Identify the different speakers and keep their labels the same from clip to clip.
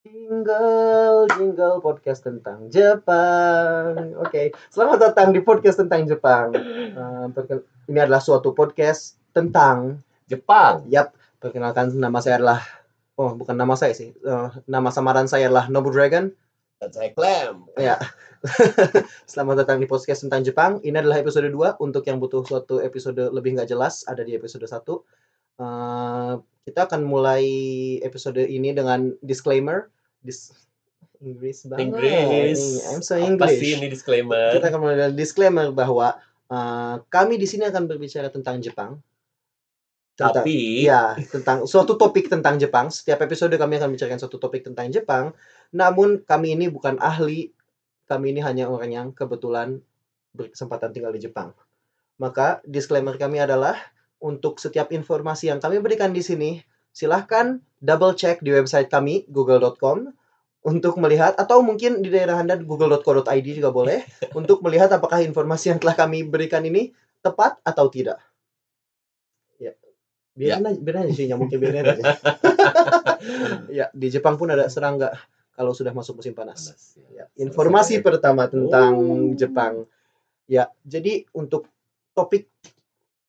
Speaker 1: Jingle, jingle podcast tentang Jepang. Oke, selamat datang di podcast tentang Jepang. Eh, perken- ini adalah suatu podcast tentang,
Speaker 2: Jepang.
Speaker 1: yap, perkenalkan nama saya adalah, oh bukan nama saya sih, Eh, nama samaran saya adalah Nobu Dragon.
Speaker 2: Dan saya Clem.
Speaker 1: Ya, selamat datang di podcast tentang Jepang. Ini adalah episode 2. Untuk yang butuh suatu episode lebih nggak jelas, ada di episode 1. Kita akan mulai episode ini dengan disclaimer. Dis Inggris banget.
Speaker 2: Inggris.
Speaker 1: I'm so
Speaker 2: Apa
Speaker 1: English.
Speaker 2: sih ini disclaimer?
Speaker 1: Kita akan mulai dengan disclaimer bahwa eh, kami di sini akan berbicara tentang Jepang. Tentang-
Speaker 2: Tapi
Speaker 1: Ya, tentang suatu topik tentang Jepang. Setiap episode kami akan bicarakan suatu topik tentang Jepang. Namun kami ini bukan ahli. Kami ini hanya orang yang kebetulan berkesempatan tinggal di Jepang. Maka disclaimer kami adalah untuk setiap informasi yang kami berikan di sini, silahkan double check di website kami google.com untuk melihat atau mungkin di daerah Anda google.co.id juga boleh untuk melihat apakah informasi yang telah kami berikan ini tepat atau tidak. Ya. Biarin aja, biarin aja sih nyamuknya biarin aja. ya, di Jepang pun ada serangga kalau sudah masuk musim panas.
Speaker 2: Panas,
Speaker 1: Ya,
Speaker 2: ya.
Speaker 1: informasi pertama tentang
Speaker 2: Oh.
Speaker 1: Jepang. Ya, jadi untuk topik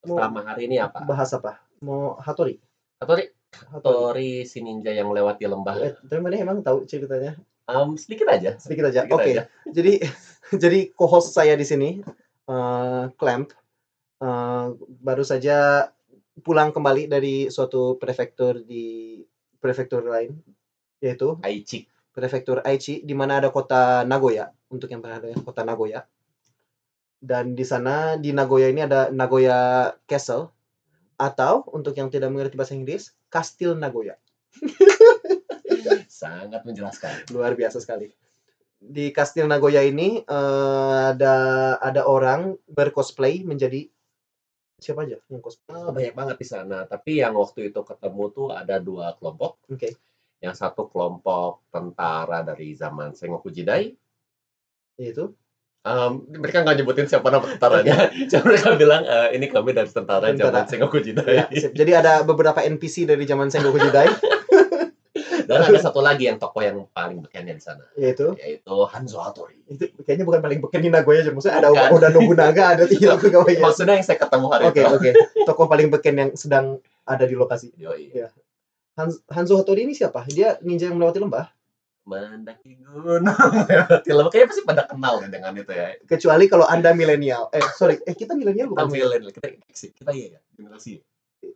Speaker 2: pertama hari ini apa?
Speaker 1: bahas apa? Mau Hatori.
Speaker 2: Hatori,
Speaker 1: Hatori.
Speaker 2: Si ninja yang melewati lembah.
Speaker 1: Eh, tapi mana emang tahu ceritanya?
Speaker 2: Um, sedikit aja.
Speaker 1: Sedikit aja. Oke.
Speaker 2: aja.
Speaker 1: Jadi jadi co-host saya di sini eh Clamp eh, baru saja pulang kembali dari suatu prefektur di prefektur lain yaitu
Speaker 2: Aichi.
Speaker 1: prefektur Aichi di mana ada kota Nagoya untuk yang pernah dengar kota Nagoya dan di sana di Nagoya ini ada Nagoya Castle atau untuk yang tidak mengerti bahasa Inggris Kastil Nagoya
Speaker 2: Sangat menjelaskan.
Speaker 1: luar biasa sekali di Kastil Nagoya ini eh, ada ada orang bercosplay menjadi siapa aja yang cosplay
Speaker 2: Ah, banyak banget di sana. Tapi yang waktu itu ketemu tuh ada dua kelompok.
Speaker 1: oke
Speaker 2: Yang satu kelompok tentara dari zaman Sengoku Jidai.
Speaker 1: itu
Speaker 2: Um, mereka nggak nyebutin siapa nama tentaranya. Cuma mereka bilang e, ini kami dari tentara,
Speaker 1: Tentara.
Speaker 2: zaman Sengoku Jidai.
Speaker 1: ya, sip. jadi ada beberapa NPC dari zaman Sengoku Jidai
Speaker 2: Dan ada satu lagi yang tokoh yang paling bekennya di sana,
Speaker 1: yaitu
Speaker 2: yaitu Hanzo Hattori.
Speaker 1: itu kayaknya bukan paling beken di Nagoya aja maksudnya ada
Speaker 2: Bukan.
Speaker 1: Oda Nobunaga ada Hiro Kagawaya
Speaker 2: Maksudnya yang saya ketemu hari
Speaker 1: Oke
Speaker 2: itu.
Speaker 1: oke. Tokoh paling beken yang sedang ada di lokasi.
Speaker 2: Yoi.
Speaker 1: Hans, Hanzo Hattori ini siapa? Dia ninja yang melewati lembah.
Speaker 2: Mendaki gunung melewati lembah. Kayaknya pasti pada kenal deh dengan itu ya.
Speaker 1: Kecuali kalau anda milenial. Eh sorry, eh kita milenial
Speaker 2: Kita
Speaker 1: bukan? sih?
Speaker 2: milenial, kita kita iya ya, generasi.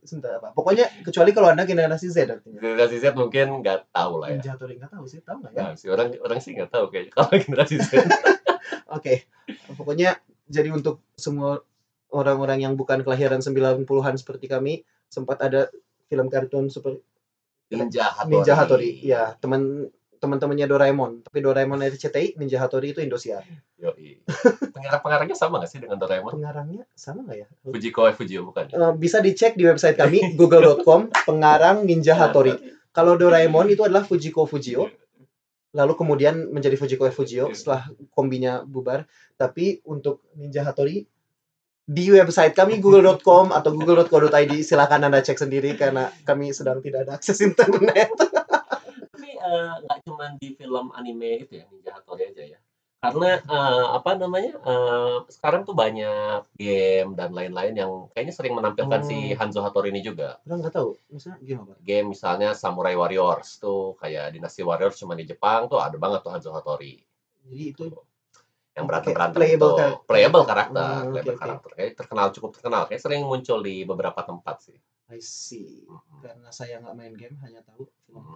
Speaker 1: Sebentar apa? Pokoknya kecuali kalau anda generasi Z artinya.
Speaker 2: Generasi Z mungkin nggak tahu lah ya.
Speaker 1: Hattori nggak tahu sih, tahu nggak ya?
Speaker 2: Nah, sih orang orang sih nggak tahu kayaknya kalau generasi Z.
Speaker 1: Oke. Pokoknya jadi untuk semua orang-orang yang bukan kelahiran 90-an seperti kami sempat ada film kartun super
Speaker 2: Ninja Hattori.
Speaker 1: Ninja Hattori. Ya, teman teman-temannya Doraemon. Tapi Doraemon RCTI, Ninja Hattori itu Indosiar.
Speaker 2: Yoi. Pengarang-pengarangnya sama nggak sih dengan Doraemon?
Speaker 1: Pengarangnya sama nggak ya?
Speaker 2: Fujiko eh Fujio bukan?
Speaker 1: Eh, bisa dicek di website kami google.com pengarang Ninja Hattori. Kalau Doraemon itu adalah Fujiko Fujio, lalu kemudian menjadi Fujiko F Fujio setelah kombinya bubar. Tapi untuk Ninja Hattori di website kami google.com atau google.co.id silakan Anda cek sendiri karena kami sedang tidak ada akses internet.
Speaker 2: Eh, nggak cuma di film anime itu ya Ninja Hattori aja ya. Karena eh, apa namanya eh, sekarang tuh banyak game dan lain-lain yang kayaknya sering menampilkan
Speaker 1: Oh.
Speaker 2: si Hanzo Hattori ini juga.
Speaker 1: Orang nggak tahu, misalnya gimana? Pak?
Speaker 2: Game misalnya Samurai Warriors tuh kayak Dynasty Warriors cuma di Jepang tuh ada banget tuh Hanzo Hattori.
Speaker 1: Jadi itu
Speaker 2: Yang
Speaker 1: Oke,
Speaker 2: berantem-berantem
Speaker 1: playable
Speaker 2: itu.
Speaker 1: karakter.
Speaker 2: Playable karakter,
Speaker 1: Hmm, oke,
Speaker 2: playable
Speaker 1: oke.
Speaker 2: karakter. Kayak terkenal cukup terkenal. Kayak sering muncul di beberapa tempat sih.
Speaker 1: I see.
Speaker 2: Mhm.
Speaker 1: Karena saya nggak main game, hanya tahu film
Speaker 2: Hmm.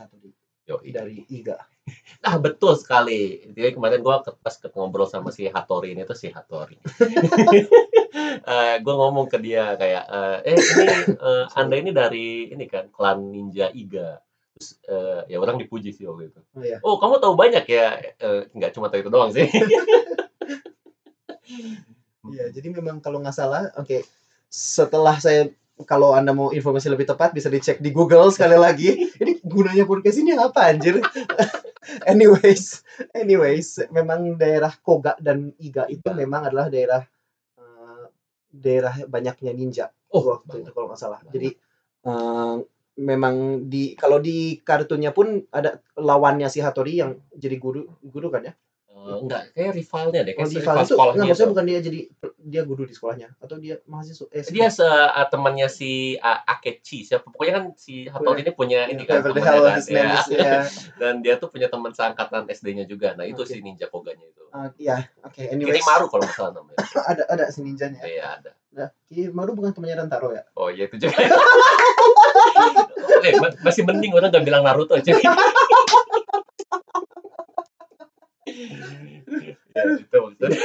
Speaker 1: Ninja Hattori
Speaker 2: Yoi.
Speaker 1: dari Iga.
Speaker 2: Ah betul sekali. Jadi kemarin gua ke- pas ngobrol sama si Hattori ini tuh si Hattori. Eh gue ngomong ke dia kayak eh eh, ini eh, anda ini dari ini kan klan ninja Iga. Terus eh, ya orang dipuji sih waktu itu.
Speaker 1: Oh ya.
Speaker 2: Oh kamu tahu banyak ya? Nggak cuma tahu itu doang sih.
Speaker 1: Iya, jadi memang kalau nggak salah, oke. Setelah saya kalau Anda mau informasi lebih tepat bisa dicek di Google sekali lagi. Ini gunanya podcast ini apa anjir? anyways, anyways, memang daerah Koga dan Iga itu
Speaker 2: Iga.
Speaker 1: memang adalah daerah eh, daerah banyaknya ninja
Speaker 2: Oh,
Speaker 1: waktu itu kalau nggak salah. Jadi eh, memang di kalau di kartunnya pun ada lawannya si Hattori yang jadi guru guru kan ya
Speaker 2: Eh, enggak, kayak rivalnya deh,
Speaker 1: oh
Speaker 2: kayak
Speaker 1: di
Speaker 2: rival
Speaker 1: Val itu
Speaker 2: sekolahnya
Speaker 1: nggak maksudnya
Speaker 2: itu.
Speaker 1: bukan dia jadi dia guru di sekolahnya atau dia mahasiswa eh
Speaker 2: Dia se uh, temannya si uh, Akechi siapa pokoknya kan si Hattori ini punya ini kan temannya kan, ya.
Speaker 1: is, ya.
Speaker 2: dan dia tuh punya teman seangkatan SD-nya juga. Nah, itu
Speaker 1: Oke.
Speaker 2: si Ninja Koganya itu.
Speaker 1: Ah, iya oke anyways
Speaker 2: Kirimaru kalau salah namanya.
Speaker 1: ada ada si ninjanya
Speaker 2: Iya, ada.
Speaker 1: nah Kirimaru bukan temannya Rantaro ya
Speaker 2: Oh iya itu juga. eh, ma- masih mending orang nggak bilang Naruto aja. Ya, itu maksudnya.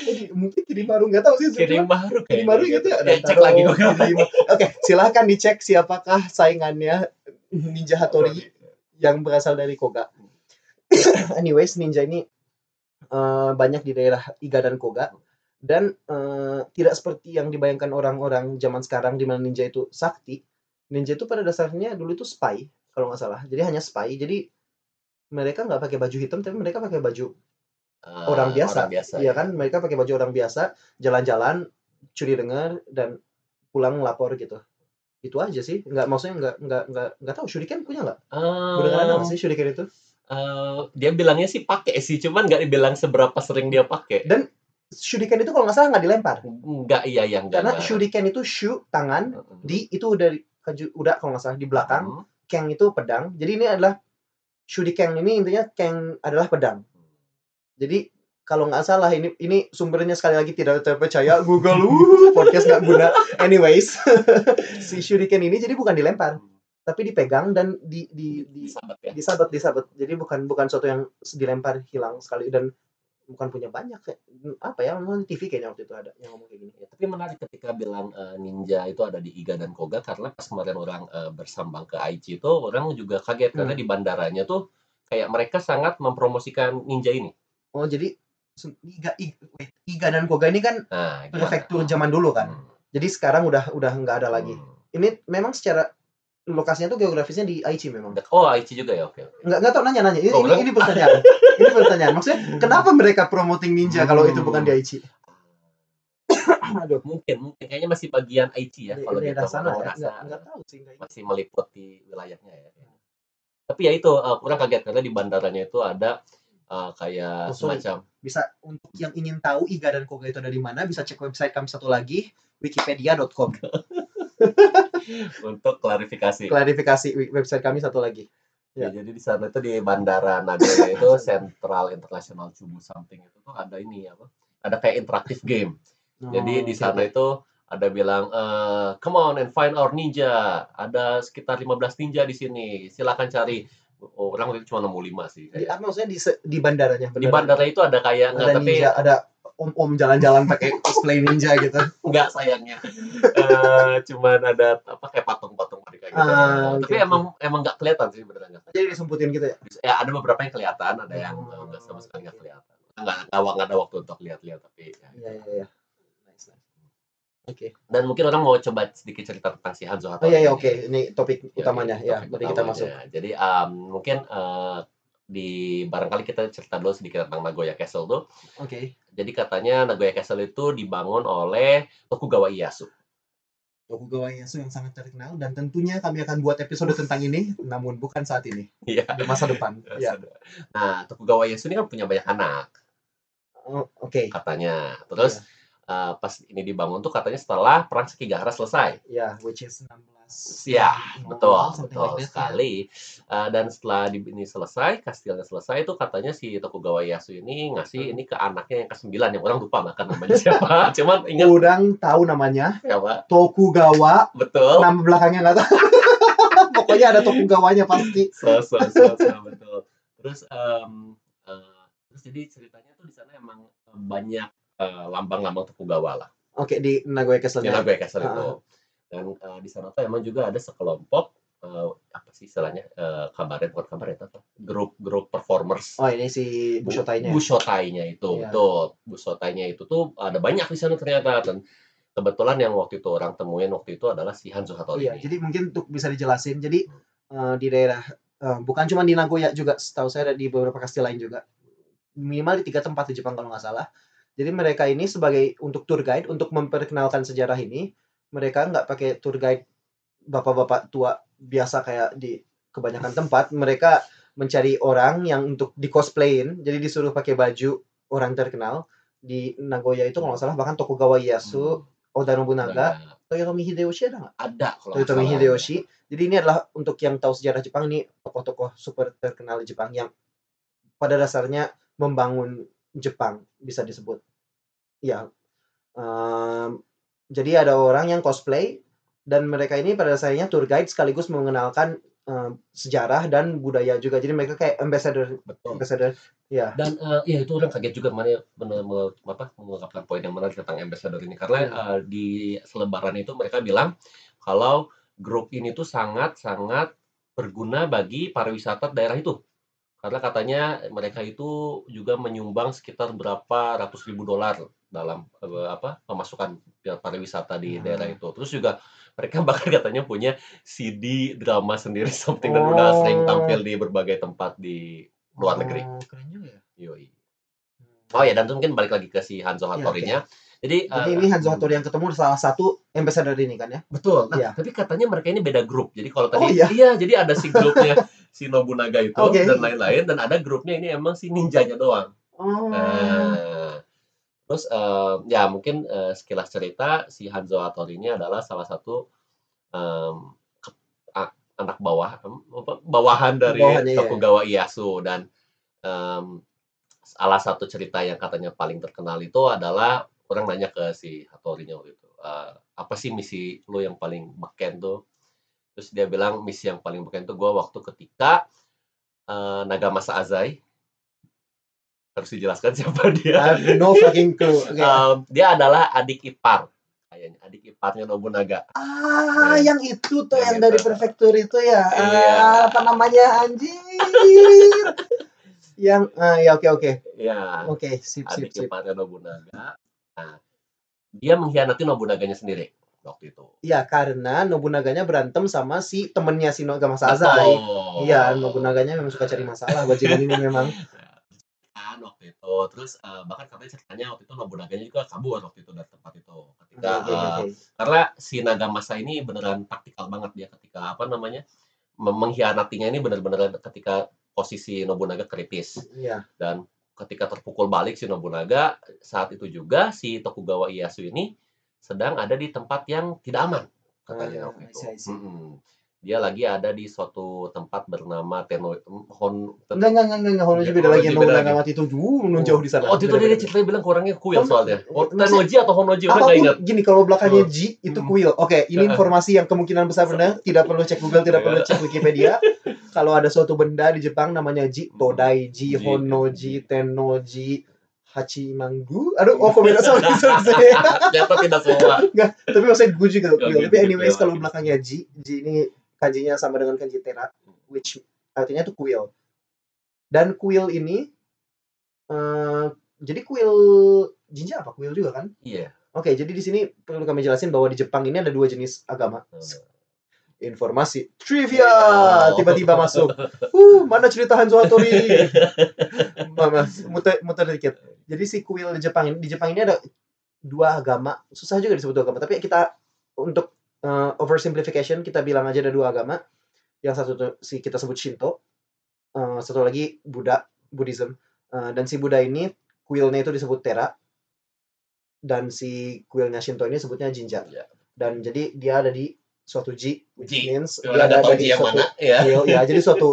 Speaker 1: Jadi, mungkin Kirimaru nggak tahu sih sebenarnya.
Speaker 2: Kirimaru kayaknya.
Speaker 1: Kirimaru gitu ya
Speaker 2: Ya, cek lagi.
Speaker 1: Oke, silahkan dicek siapakah saingannya Ninja Hattori yang berasal dari Koga. Anyways, ninja ini eh, banyak di daerah Iga dan Koga dan eh, tidak seperti yang dibayangkan orang-orang zaman sekarang di mana ninja itu sakti. Ninja itu pada dasarnya dulu itu spy kalau nggak salah. Jadi hanya spy. Jadi mereka nggak pakai baju hitam tapi mereka pakai baju
Speaker 2: Ah,
Speaker 1: orang biasa.
Speaker 2: Orang biasa.
Speaker 1: Iya kan, mereka pakai baju orang biasa, jalan-jalan, curi dengar dan pulang lapor gitu. Itu aja sih. Nggak maksudnya nggak nggak nggak nggak tahu Shuriken punya nggak?
Speaker 2: Ah,
Speaker 1: Kedengaran nggak sih Shuriken itu?
Speaker 2: eh, dia bilangnya sih pakai sih, cuman nggak dibilang seberapa sering dia pakai.
Speaker 1: Shuriken itu kalau nggak salah nggak dilempar.
Speaker 2: Enggak, iya yang enggak.
Speaker 1: Karena
Speaker 2: enggak.
Speaker 1: Shuriken itu shu tangan,
Speaker 2: Mm-mm.
Speaker 1: di itu kaju- udah kalau nggak salah di belakang,
Speaker 2: Hmm.
Speaker 1: keng itu pedang. Jadi ini adalah Shuriken ini intinya keng adalah pedang. Jadi kalau nggak salah ini ini sumbernya sekali lagi tidak terpercaya Google uh, podcast nggak guna. Anyways, si shuriken ini jadi bukan dilempar, tapi dipegang dan di di di
Speaker 2: Sahabat ya.
Speaker 1: disabet disabet. Jadi bukan bukan sesuatu yang dilempar hilang sekali dan bukan punya banyak kayak apa ya nonton TV kayaknya waktu itu ada yang ngomong kayak gini.
Speaker 2: Ya, tapi menarik ketika bilang eh, ninja itu ada di Iga dan Koga karena pas kemarin orang eh, bersambang ke Aichi itu orang juga kaget karena
Speaker 1: Hmm.
Speaker 2: di bandaranya tuh kayak mereka sangat mempromosikan ninja ini.
Speaker 1: Oh jadi Iga, Iga, dan Koga ini kan
Speaker 2: Nah,
Speaker 1: prefektur zaman dulu kan.
Speaker 2: Hmm.
Speaker 1: Jadi sekarang udah udah nggak ada lagi.
Speaker 2: Hmm.
Speaker 1: Ini memang secara lokasinya tuh geografisnya di Aichi memang.
Speaker 2: Oh, Aichi juga ya, oke. oke.
Speaker 1: nggak nggak tahu nanya nanya ini,
Speaker 2: Oh,
Speaker 1: ini, ini pertanyaan ini pertanyaan maksudnya kenapa mereka promoting ninja kalau itu bukan di Aichi? Aduh
Speaker 2: Mungkin, mungkin. Kayaknya masih bagian Aichi ya
Speaker 1: di
Speaker 2: kalau gitu.
Speaker 1: daerah sana ya?
Speaker 2: rasa
Speaker 1: nggak nggak tahu sih
Speaker 2: masih meliputi wilayahnya ya. Tapi ya itu eh, kurang kaget karena di bandaranya itu ada eh, kayak
Speaker 1: Oh,
Speaker 2: semacam
Speaker 1: bisa untuk yang ingin tahu Iga dan Koga itu ada di mana bisa cek website kami satu lagi wikipedia.com
Speaker 2: untuk klarifikasi.
Speaker 1: klarifikasi website kami satu lagi
Speaker 2: Ya,
Speaker 1: Ya.
Speaker 2: jadi di sana itu di Bandara Nagoya itu Central International Chubu something itu tuh ada ini apa? Ada kayak interaktif game. Jadi
Speaker 1: Oh,
Speaker 2: di
Speaker 1: oke,
Speaker 2: sana
Speaker 1: oke.
Speaker 2: itu ada bilang eh come on and find our ninja. Ada sekitar 15 ninja di sini. Silakan cari. Orang waktu itu cuma nemu 5 sih.
Speaker 1: di,
Speaker 2: kayak.
Speaker 1: apa maksudnya di di bandaranya
Speaker 2: Di bandara itu ada kayak enggak
Speaker 1: ada
Speaker 2: tapi
Speaker 1: ninja ada om-om jalan-jalan pakai cosplay ninja gitu
Speaker 2: enggak sayangnya. Eh cuman ada apa kayak patung-patung mereka gitu.
Speaker 1: Ah,
Speaker 2: tapi
Speaker 1: oke.
Speaker 2: emang emang enggak kelihatan sih beneran
Speaker 1: jadi disumputin gitu ya
Speaker 2: ya ada beberapa yang kelihatan ada yang
Speaker 1: Oh,
Speaker 2: enggak sama sekali nggak
Speaker 1: oke.
Speaker 2: kelihatan nggak nggak nggak ada waktu untuk lihat-lihat tapi ya.
Speaker 1: iya iya iya nice, nice. oke
Speaker 2: dan mungkin orang mau coba sedikit cerita tentang si Hanzo
Speaker 1: oh
Speaker 2: Hattori
Speaker 1: iya iya oke ini topik
Speaker 2: Ya,
Speaker 1: utamanya
Speaker 2: ini
Speaker 1: ya mari kita
Speaker 2: utamanya.
Speaker 1: masuk
Speaker 2: jadi um, mungkin eh, di barangkali kita cerita dulu sedikit tentang Nagoya Castle tuh.
Speaker 1: Oke.
Speaker 2: Jadi katanya Nagoya Castle itu dibangun oleh Tokugawa Ieyasu.
Speaker 1: Tokugawa Ieyasu yang sangat terkenal dan tentunya kami akan buat episode tentang ini namun bukan saat ini.
Speaker 2: Iya.
Speaker 1: di masa depan. Ya
Speaker 2: nah Tokugawa Ieyasu ini kan punya banyak anak
Speaker 1: Oh, oke.
Speaker 2: katanya. Terus eh, pas ini dibangun tuh katanya setelah perang Sekigahara selesai.
Speaker 1: Ya which is 16
Speaker 2: Ya,
Speaker 1: Oh,
Speaker 2: betul, betul
Speaker 1: like ya.
Speaker 2: sekali. Eh, dan setelah di, ini selesai, kastilnya selesai itu katanya si Tokugawa Ieyasu ini ngasih
Speaker 1: Hmm.
Speaker 2: ini ke anaknya yang ke-9 yang orang lupa bahkan namanya siapa. Cuman ingat
Speaker 1: Orang tahu namanya
Speaker 2: siapa?
Speaker 1: Tokugawa
Speaker 2: Betul.
Speaker 1: nama belakangnya nggak tahu pokoknya ada Tokugawanya pasti
Speaker 2: So, so, so, so, betul. Terus em, eh, terus jadi ceritanya tuh di sana emang eh, banyak eh, lambang-lambang Tokugawa lah.
Speaker 1: oke di Nagoya Castle
Speaker 2: Di Nagoya Castle
Speaker 1: Ah.
Speaker 2: itu. Dan eh, di sana tuh emang juga ada sekelompok eh, apa sih istilahnya eh, kabaret bukan kabaret apa grup-grup performers
Speaker 1: oh ini si Bushotainya
Speaker 2: Bushotainya itu,
Speaker 1: Iya.
Speaker 2: betul. Bushotainya itu tuh ada banyak di sana ternyata dan kebetulan yang waktu itu orang temuin waktu itu adalah si Hanzo Hattori
Speaker 1: iya
Speaker 2: ini.
Speaker 1: jadi mungkin untuk bisa dijelasin jadi eh, di daerah eh, bukan cuma di Nagoya juga setahu saya ada di beberapa kastil lain juga minimal di tiga tempat di Jepang kalau nggak salah jadi mereka ini sebagai untuk tour guide untuk memperkenalkan sejarah ini mereka nggak pakai tour guide bapak-bapak tua biasa kayak di kebanyakan tempat. Mereka mencari orang yang untuk di cosplayin jadi disuruh pakai baju orang terkenal di Nagoya itu kalau nggak salah bahkan Tokugawa Ieyasu Oda Nobunaga Toyotomi Hideyoshi ada nggak?
Speaker 2: Ada kalau
Speaker 1: Toyotomi
Speaker 2: salah.
Speaker 1: Hideyoshi. Jadi ini adalah untuk yang tahu sejarah Jepang ini tokoh-tokoh super terkenal di Jepang yang pada dasarnya membangun Jepang bisa disebut. Ya em, jadi ada orang yang cosplay dan mereka ini pada dasarnya tour guide sekaligus mengenalkan em, sejarah dan budaya juga. Jadi mereka kayak ambassador.
Speaker 2: Betul.
Speaker 1: Ambassador ya.
Speaker 2: Dan eh, ya itu orang kaget juga mana benar apa mengungkapkan poin yang menarik tentang ambassador ini. Karena
Speaker 1: Hmm.
Speaker 2: eh, di selebaran itu mereka bilang kalau grup ini tuh sangat sangat berguna bagi pariwisata daerah itu. Karena katanya mereka itu juga menyumbang sekitar berapa ratus ribu dolar dalam eh, apa pemasukan pariwisata di
Speaker 1: Hmm.
Speaker 2: daerah itu terus juga mereka bahkan katanya punya CD drama sendiri something dan udah sering
Speaker 1: Oh.
Speaker 2: tampil di berbagai tempat di luar negeri
Speaker 1: Oh, keren juga ya
Speaker 2: Yoi. Oh ya, dan mungkin balik lagi ke si Hanzo
Speaker 1: Iya,
Speaker 2: Hattori-nya. Jadi,
Speaker 1: Jadi
Speaker 2: eh,
Speaker 1: ini Hanzo Hattori yang ketemu salah satu ambassador ini kan ya?
Speaker 2: betul. Nah,
Speaker 1: Iya.
Speaker 2: tapi katanya mereka ini beda grup. Jadi kalau
Speaker 1: Oh,
Speaker 2: tadi
Speaker 1: iya?
Speaker 2: jadi ada si grupnya si Nobunaga itu
Speaker 1: Oke.
Speaker 2: dan lain-lain dan ada grupnya ini emang si ninjanya doang.
Speaker 1: Oh.
Speaker 2: Nah, terus eh, ya mungkin eh, sekilas cerita si Hanzo Hattori ini adalah salah satu em, ke- a- anak bawah bawahan dari
Speaker 1: Bawahannya, iya,
Speaker 2: Tokugawa Ieyasu. Dan em, salah satu cerita yang katanya paling terkenal itu adalah orang nanya ke si Hattori-nya waktu itu "Eh, apa sih misi lo yang paling beken tuh? Terus dia bilang misi yang paling beken tuh gue waktu ketika eh, Nagamasa Azai harus dijelaskan siapa dia
Speaker 1: I have no fucking clue. Oke.
Speaker 2: Em, dia adalah adik ipar kayaknya adik iparnya Nobunaga
Speaker 1: ah,
Speaker 2: ya.
Speaker 1: yang itu tuh
Speaker 2: Yang
Speaker 1: yang dari
Speaker 2: itu.
Speaker 1: prefektur itu ya.
Speaker 2: Iya.
Speaker 1: Ah, apa namanya anjir? yang ah, ya oke oke.
Speaker 2: ya
Speaker 1: Oke, sip sip
Speaker 2: adik
Speaker 1: sip.
Speaker 2: iparnya Nobunaga nah dia mengkhianati Nobunaganya sendiri waktu itu
Speaker 1: Iya, karena Nobunaganya berantem sama si temennya si Nagamasa Azai.
Speaker 2: Betul.
Speaker 1: Iya, Nobunaganya memang suka cari masalah bajingan ini memang.
Speaker 2: waktu terus eh, bahkan katanya ceritanya waktu itu Nobunaganya juga kabur waktu itu dari tempat itu ketika
Speaker 1: oke.
Speaker 2: karena si Nagamasa ini beneran taktikal banget dia ketika apa namanya mengkhianatinya ini bener-bener ketika posisi Nobunaga kritis
Speaker 1: Iya.
Speaker 2: dan ketika terpukul balik si Nobunaga saat itu juga si Tokugawa Ieyasu ini sedang ada di tempat yang tidak aman katanya waktu
Speaker 1: I
Speaker 2: itu.
Speaker 1: see, I see.
Speaker 2: Mm-mm. Dia lagi ada di suatu tempat bernama Teno Hon
Speaker 1: Enggak, enggak, enggak, enggak, Honoji
Speaker 2: Enggak,
Speaker 1: beda lagi. Nobunaga
Speaker 2: lagi.
Speaker 1: mati itu jauh, nun jauh di sana.
Speaker 2: Oh, itu dia
Speaker 1: beda.
Speaker 2: ceritanya bilang kurangnya kuil soalnya. Oh, Tenoji atau Honoji orang nggak
Speaker 1: Apa pun
Speaker 2: ingat.
Speaker 1: gini kalau belakangnya
Speaker 2: Oh.
Speaker 1: G itu
Speaker 2: Hmm.
Speaker 1: kuil. Oke, ini informasi yang kemungkinan besar benar, tidak perlu cek Google, tidak perlu cek Wikipedia. kalau ada suatu benda di Jepang namanya Ji, Todai Ji,
Speaker 2: Ji.
Speaker 1: Honoji, Tennoji, Hachimangu. Aduh, oh kok beda sama sorry.
Speaker 2: Ternyata tidak semua.
Speaker 1: Tapi maksudnya gue juga
Speaker 2: Nggak
Speaker 1: kuil.
Speaker 2: gitu,
Speaker 1: Tapi anyways kalau belakangnya Ji, Ji ini kanjinya sama dengan kanji Tera, which artinya itu kuil. Dan kuil ini eh jadi kuil jinja apa? Kuil juga kan?
Speaker 2: Iya.
Speaker 1: Oke, jadi di sini perlu kami jelasin bahwa di Jepang ini ada dua jenis agama. Informasi trivia
Speaker 2: Wow.
Speaker 1: tiba-tiba masuk. Uh, mana cerita Hanzo Hattori? Muter, muter dikit. Jadi si kuil di Jepang ini di Jepang ini ada dua agama. Susah juga disebut dua agama, tapi kita untuk uh, oversimplification kita bilang aja ada dua agama. Yang satu si kita sebut Shinto, uh, satu lagi Buddha, Buddhism. Uh, dan si Buddha ini kuilnya itu disebut Tera. Dan si kuilnya Shinto ini sebutnya Jinja.
Speaker 2: Ya.
Speaker 1: Dan jadi dia ada di suatu Ji, which
Speaker 2: Ji.
Speaker 1: means
Speaker 2: Cuma
Speaker 1: dia ada
Speaker 2: tahu
Speaker 1: di suatu
Speaker 2: mana ya.
Speaker 1: kuil. Ya, jadi suatu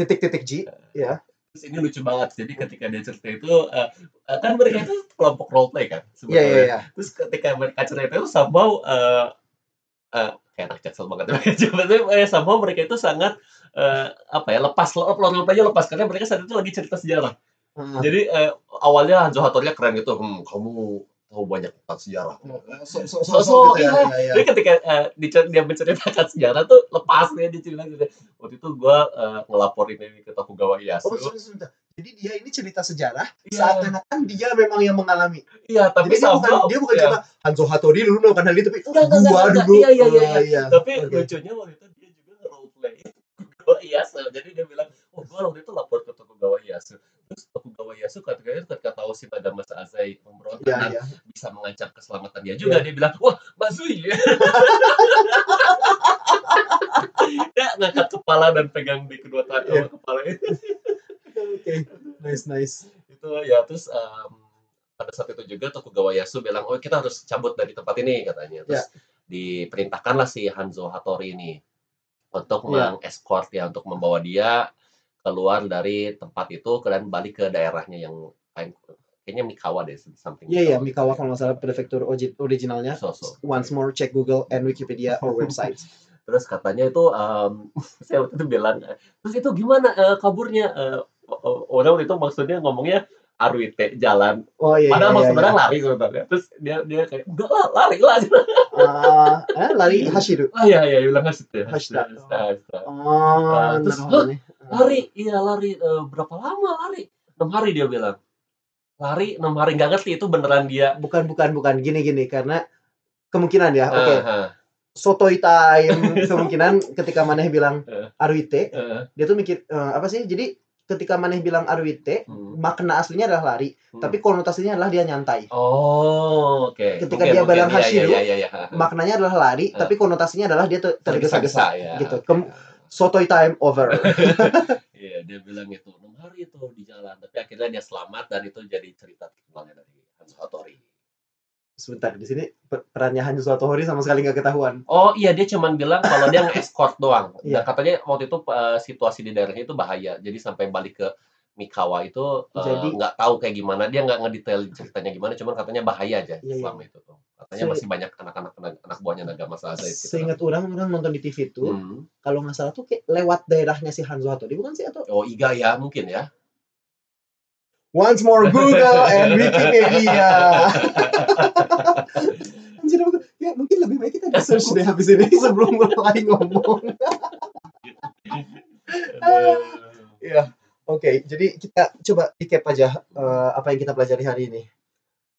Speaker 1: titik-titik Ji. Ya.
Speaker 2: Terus ini lucu banget. Jadi ketika dia cerita itu eh, eh, kan mereka itu kelompok role play kan
Speaker 1: Iya,
Speaker 2: sebenarnya.
Speaker 1: iya, iya.
Speaker 2: Terus ketika mereka cerita itu somehow eh eh, kayak anak jaksel banget Cuma eh, somehow mereka itu sangat eh, apa ya lepas role play-nya lepas karena mereka saat itu lagi cerita sejarah.
Speaker 1: Heeh.
Speaker 2: Jadi eh, awalnya Hanzo Hattori keren gitu, hmm, kamu tahu banyak tentang sejarah.
Speaker 1: So, so,
Speaker 2: So, so,
Speaker 1: gitu ya,
Speaker 2: iya.
Speaker 1: iya, iya.
Speaker 2: Jadi ketika eh, dicer- dia menceritakan sejarah tuh lepas dia dicerita gitu. Waktu itu gua eh, ngelaporin ini ke Tokugawa Ieyasu.
Speaker 1: Oh, sebentar. Jadi dia ini cerita sejarah
Speaker 2: Iya.
Speaker 1: seakan-akan dia memang yang mengalami.
Speaker 2: Iya, tapi
Speaker 1: Jadi dia bukan dia bukan
Speaker 2: iya.
Speaker 1: cerita Hanzo Hattori dulu melakukan hal itu, tapi
Speaker 2: enggak,
Speaker 1: gua
Speaker 2: enggak,
Speaker 1: dulu.
Speaker 2: Iya, iya, iya,
Speaker 1: Oh,
Speaker 2: iya. Tapi
Speaker 1: Oke.
Speaker 2: lucunya waktu itu dia juga nge-role play Tokugawa Ieyasu. Jadi dia bilang, oh gua waktu itu lapor ke Tokugawa Ieyasu. Terus Tokugawa Ieyasu Ieyasu ketika itu tahu si Nagamasa Azai memberontak
Speaker 1: Iya,
Speaker 2: dan
Speaker 1: iya.
Speaker 2: bisa mengancam keselamatan dia juga dia bilang wah Bazui dia ngangkat kepala dan pegang di kedua tangan
Speaker 1: Iya.
Speaker 2: kepalanya
Speaker 1: Oke. Nice, nice.
Speaker 2: itu ya terus em, pada saat itu juga Tokugawa Yasu bilang oh kita harus cabut dari tempat ini katanya terus
Speaker 1: Ya.
Speaker 2: diperintahkanlah si Hanzo Hattori ini untuk
Speaker 1: Ya.
Speaker 2: meng-escort ya untuk membawa dia keluar dari tempat itu dan balik ke daerahnya yang kayaknya Mikawa deh something
Speaker 1: Iya, iya. Mikawa kalau nggak salah prefektur originalnya.
Speaker 2: so, so.
Speaker 1: Once more, check Google and Wikipedia or website.
Speaker 2: terus katanya itu em, saya waktu itu bilang terus itu gimana eh, kaburnya o- orang waktu itu maksudnya ngomongnya Arwite jalan
Speaker 1: Oh iya,
Speaker 2: Padahal
Speaker 1: iya,
Speaker 2: mau
Speaker 1: iya,
Speaker 2: sebenarnya
Speaker 1: iya.
Speaker 2: lari sebenarnya. Terus dia dia kayak udah lah lari lah.
Speaker 1: Ah, eh, lari Hashiru.
Speaker 2: Oh iya iya bilang hashtag ya.
Speaker 1: Hashtag. Oh,
Speaker 2: terus,
Speaker 1: naruhodo nih.
Speaker 2: Lari iya lari Eh, berapa lama lari? 6 hari dia bilang. Lari 6 hari nggak ngerti itu beneran dia.
Speaker 1: Bukan, bukan, bukan. Gini, gini. Karena kemungkinan ya. Oke.
Speaker 2: Ah, ah,
Speaker 1: Sotoy time. Kemungkinan ketika Maneh bilang
Speaker 2: Eh.
Speaker 1: Arwite,
Speaker 2: ah.
Speaker 1: dia tuh mikir eh, apa sih? Jadi ketika Maneh bilang Arwite,
Speaker 2: Hmm.
Speaker 1: makna aslinya adalah lari,
Speaker 2: Hmm.
Speaker 1: tapi konotasinya adalah dia nyantai.
Speaker 2: Oh, oke.
Speaker 1: Ketika dia bilang
Speaker 2: iya,
Speaker 1: Hashiru,
Speaker 2: iya, iya, iya, iya.
Speaker 1: Maknanya adalah lari,
Speaker 2: Eh.
Speaker 1: tapi konotasinya adalah dia ter- tergesa-gesa.
Speaker 2: ya.
Speaker 1: gitu. Kem- Sotoy time over.
Speaker 2: Iya, dia bilang itu 6 hari itu di jalan, tapi akhirnya dia selamat dan itu jadi cerita terkenalnya dari.
Speaker 1: Sebentar, di sini per- perannya Hanzo Satohori sama sekali nggak ketahuan.
Speaker 2: Oh iya dia cuman bilang kalau dia nge-escort doang.
Speaker 1: Iya.
Speaker 2: Dan katanya waktu itu eh, situasi di daerahnya itu bahaya. Jadi sampai balik ke Mikawa itu eh, nggak tahu kayak gimana. Dia nggak ngedetail ceritanya gimana. Cuman katanya bahaya aja
Speaker 1: Iya, iya.
Speaker 2: selama itu tuh. Katanya
Speaker 1: Se-
Speaker 2: masih banyak anak-anak anak buahnya Nagama Saza itu.
Speaker 1: Seingat orang, orang nonton di TV itu,
Speaker 2: Hmm.
Speaker 1: kalau nggak salah tuh kayak lewat daerahnya si Hanzo Hattori, bukan sih? Atau
Speaker 2: Oh Iga ya mungkin ya.
Speaker 1: Once more Google and Wikipedia. Anjir, ya mungkin lebih baik kita search deh habis ini sebelum mulai ngomong. Iya, oke. Jadi kita coba recap aja eh, apa yang kita pelajari hari ini.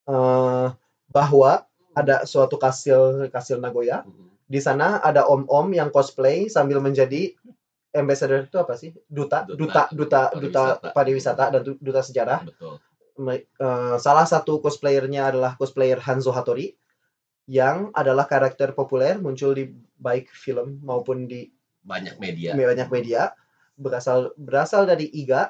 Speaker 1: Eh, bahwa ada suatu kastil kastil Nagoya.
Speaker 2: Hmm.
Speaker 1: Di sana ada om-om yang cosplay sambil menjadi ambassador itu apa sih? Duta, duta, duta, duta
Speaker 2: Pariwisata.
Speaker 1: pariwisata dan du- duta sejarah.
Speaker 2: Betul.
Speaker 1: Eh, salah satu cosplayernya adalah cosplayer Hanzo Hattori yang adalah karakter populer muncul di baik film maupun di
Speaker 2: Banyak media.
Speaker 1: banyak media berasal berasal dari Iga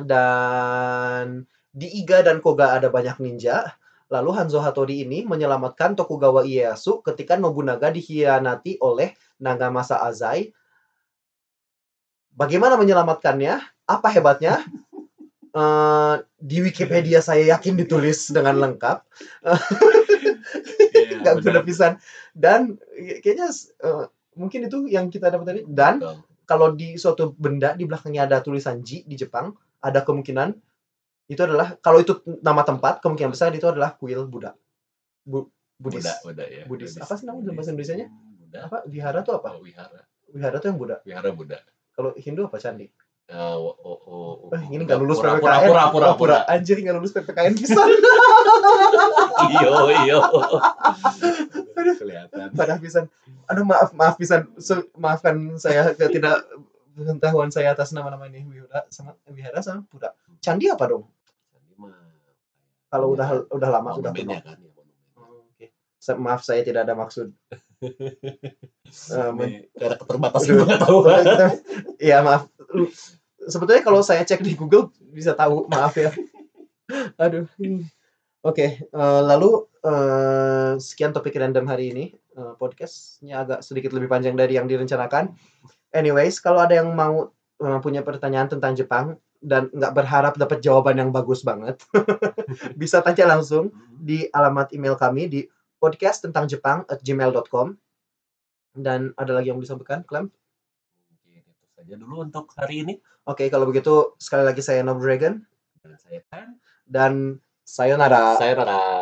Speaker 1: dan di Iga dan Koga ada banyak ninja. Lalu Hanzo Hattori ini menyelamatkan Tokugawa Ieyasu ketika Nobunaga dikhianati oleh Nagamasa Azai. Bagaimana menyelamatkannya? Apa hebatnya? Eh, di Wikipedia saya yakin ditulis dengan lengkap.
Speaker 2: Iya,
Speaker 1: Nggak
Speaker 2: benar
Speaker 1: pisan. Dan eh, kayaknya eh, mungkin itu yang kita dapat tadi. Dan
Speaker 2: Betul.
Speaker 1: kalau di suatu benda di belakangnya ada tulisan Ji di Jepang, ada kemungkinan itu adalah kalau itu nama tempat, kemungkinan besar itu adalah kuil Buddha. Bu, Buddhis.
Speaker 2: Buddha, Buddha ya.
Speaker 1: Buddhis. Apa sih namanya dalam bahasa Indonesianya?
Speaker 2: Buddha.
Speaker 1: Apa? Wihara tuh apa?
Speaker 2: Oh, wihara.
Speaker 1: Wihara tuh yang Buddha.
Speaker 2: Wihara Buddha.
Speaker 1: Kalau Hindu apa candi?
Speaker 2: Eh, oh, oh, oh, oh.
Speaker 1: Ini nggak lulus
Speaker 2: pura,
Speaker 1: PPKN.
Speaker 2: pura, pura, pura,
Speaker 1: Oh,
Speaker 2: pura.
Speaker 1: Anjir nggak lulus PPKN bisa.
Speaker 2: iyo iyo kelihatan
Speaker 1: Pada pisan. Aduh maaf maaf pisan. So, maafkan saya ketidak pengetahuan saya atas nama-nama ini Wihara sama Wihara sama Buddha. Candi apa dong?
Speaker 2: Ini mah
Speaker 1: Kalau udah udah lama udah kuno.
Speaker 2: monumennya kan ya.
Speaker 1: Oh, Oke. Sa- Maaf saya tidak ada maksud. Eh, men-
Speaker 2: Ini karena keterbatasan pengetahuan
Speaker 1: Iya maaf. Sebetulnya kalau saya cek di Google bisa tahu. Maaf ya. Aduh. Oke. eh, lalu eh, sekian topik random hari ini. Eh, podcastnya agak sedikit lebih panjang dari yang direncanakan. Anyways, kalau ada yang mau eh, punya pertanyaan tentang Jepang dan nggak berharap dapat jawaban yang bagus banget, bisa tanya langsung di alamat email kami di podcast tentang Jepang at gmail.com dan ada lagi yang bisa disampaikan, Clem?
Speaker 2: Mungkin itu saja dulu untuk hari ini.
Speaker 1: Oke, kalau begitu sekali lagi saya Nob Dragon.
Speaker 2: Dan saya kan
Speaker 1: dan sayonara.
Speaker 2: saya Rara